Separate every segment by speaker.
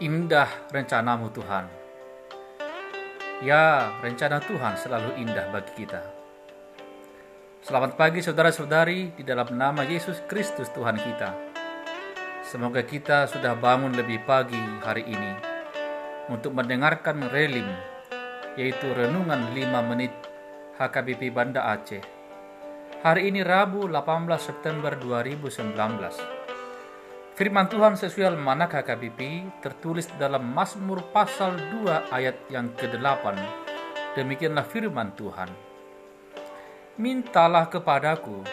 Speaker 1: Indah rencanamu Tuhan. Ya, rencana Tuhan selalu indah bagi kita. Selamat pagi saudara-saudari di dalam nama Yesus Kristus Tuhan kita. Semoga kita sudah bangun lebih pagi hari ini untuk mendengarkan relim, yaitu renungan 5 menit HKBP Banda Aceh. Hari ini Rabu 18 September 2019. Firman Tuhan sesuai almanak HKBP tertulis dalam Mazmur pasal 2 ayat yang ke-8. Demikianlah firman Tuhan. Mintalah kepadaku,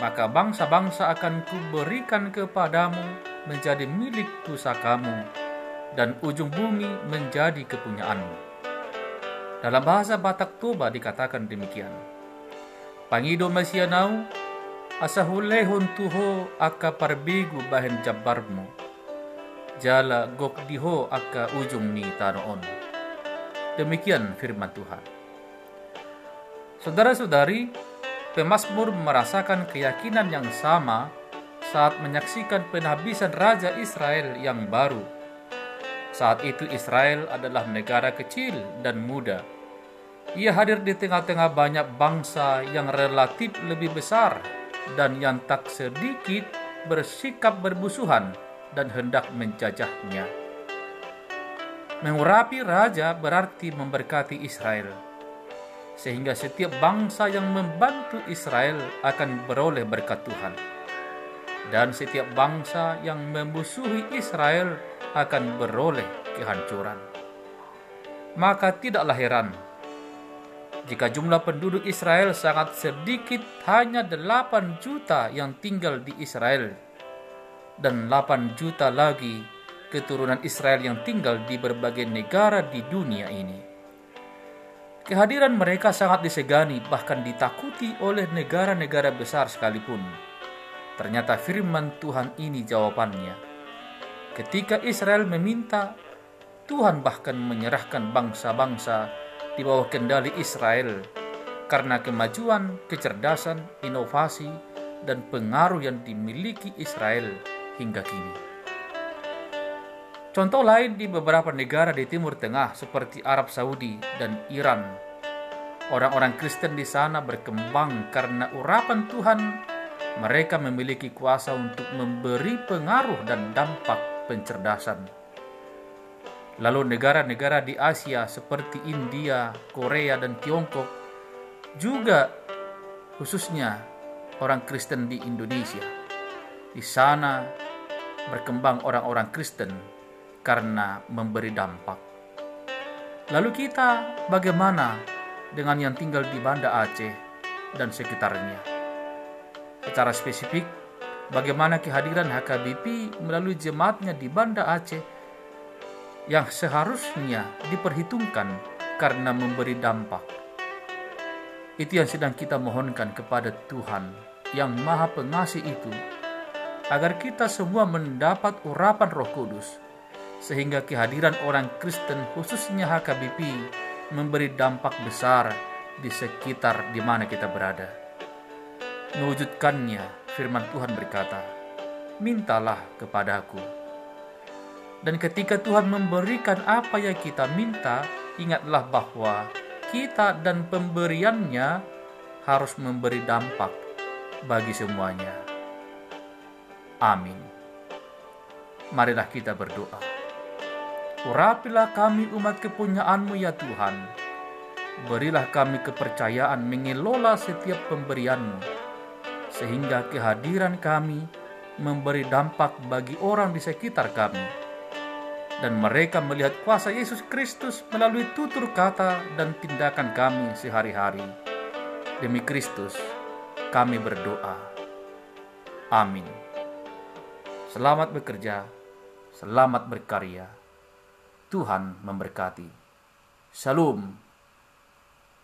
Speaker 1: maka bangsa-bangsa akan kuberikan kepadamu menjadi milik pusakamu, dan ujung bumi menjadi kepunyaanmu. Dalam bahasa Batak Toba dikatakan demikian. Pangido Mesianau asahulehon tuho aka parbigu bahen jabarmu. Jala gok diho aka ujung ni tanoon demikian firman Tuhan. Saudara-saudari pemazmur merasakan keyakinan yang sama saat menyaksikan penghabisan Raja Israel yang baru. Saat itu Israel adalah negara kecil dan muda. Ia hadir di tengah-tengah banyak bangsa yang relatif lebih besar dan yang tak sedikit bersikap berbusuhan dan hendak menjajahnya. Mengurapi raja berarti memberkati Israel, sehingga setiap bangsa yang membantu Israel akan beroleh berkat Tuhan. Dan setiap bangsa yang memusuhi Israel akan beroleh kehancuran. Maka tidaklah heran jika jumlah penduduk Israel sangat sedikit, hanya 8 juta yang tinggal di Israel, dan 8 juta lagi keturunan Israel yang tinggal di berbagai negara di dunia ini. Kehadiran mereka sangat disegani, bahkan ditakuti oleh negara-negara besar sekalipun. Ternyata firman Tuhan ini jawabannya. Ketika Israel meminta, Tuhan bahkan menyerahkan bangsa-bangsa di bawah kendali Israel karena kemajuan, kecerdasan, inovasi, dan pengaruh yang dimiliki Israel hingga kini. Contoh lain di beberapa negara di Timur Tengah seperti Arab Saudi dan Iran. Orang-orang Kristen di sana berkembang karena urapan Tuhan. Mereka memiliki kuasa untuk memberi pengaruh dan dampak pencerdasan Lalu negara-negara di Asia seperti India, Korea, dan Tiongkok juga khususnya orang Kristen di Indonesia. Di sana berkembang orang-orang Kristen karena memberi dampak. Lalu kita bagaimana dengan yang tinggal di Banda Aceh dan sekitarnya? Secara spesifik, bagaimana kehadiran HKBP melalui jemaatnya di Banda Aceh yang seharusnya diperhitungkan karena memberi dampak. Itu yang sedang kita mohonkan kepada Tuhan yang Maha Pengasih itu, agar kita semua mendapat urapan Roh Kudus, sehingga kehadiran orang Kristen, khususnya HKBP, memberi dampak besar di sekitar di mana kita berada. Mewujudkannya, firman Tuhan berkata, "Mintalah kepadaku." Dan ketika Tuhan memberikan apa yang kita minta, ingatlah bahwa kita dan pemberiannya harus memberi dampak bagi semuanya. Amin. Marilah kita berdoa. Urapilah kami umat kepunyaanmu ya Tuhan. Berilah kami kepercayaan mengelola setiap pemberianmu, sehingga kehadiran kami memberi dampak bagi orang di sekitar kami dan mereka melihat kuasa Yesus Kristus melalui tutur kata dan tindakan kami sehari-hari. Demi Kristus, kami berdoa. Amin. Selamat bekerja, selamat berkarya. Tuhan memberkati. Salam.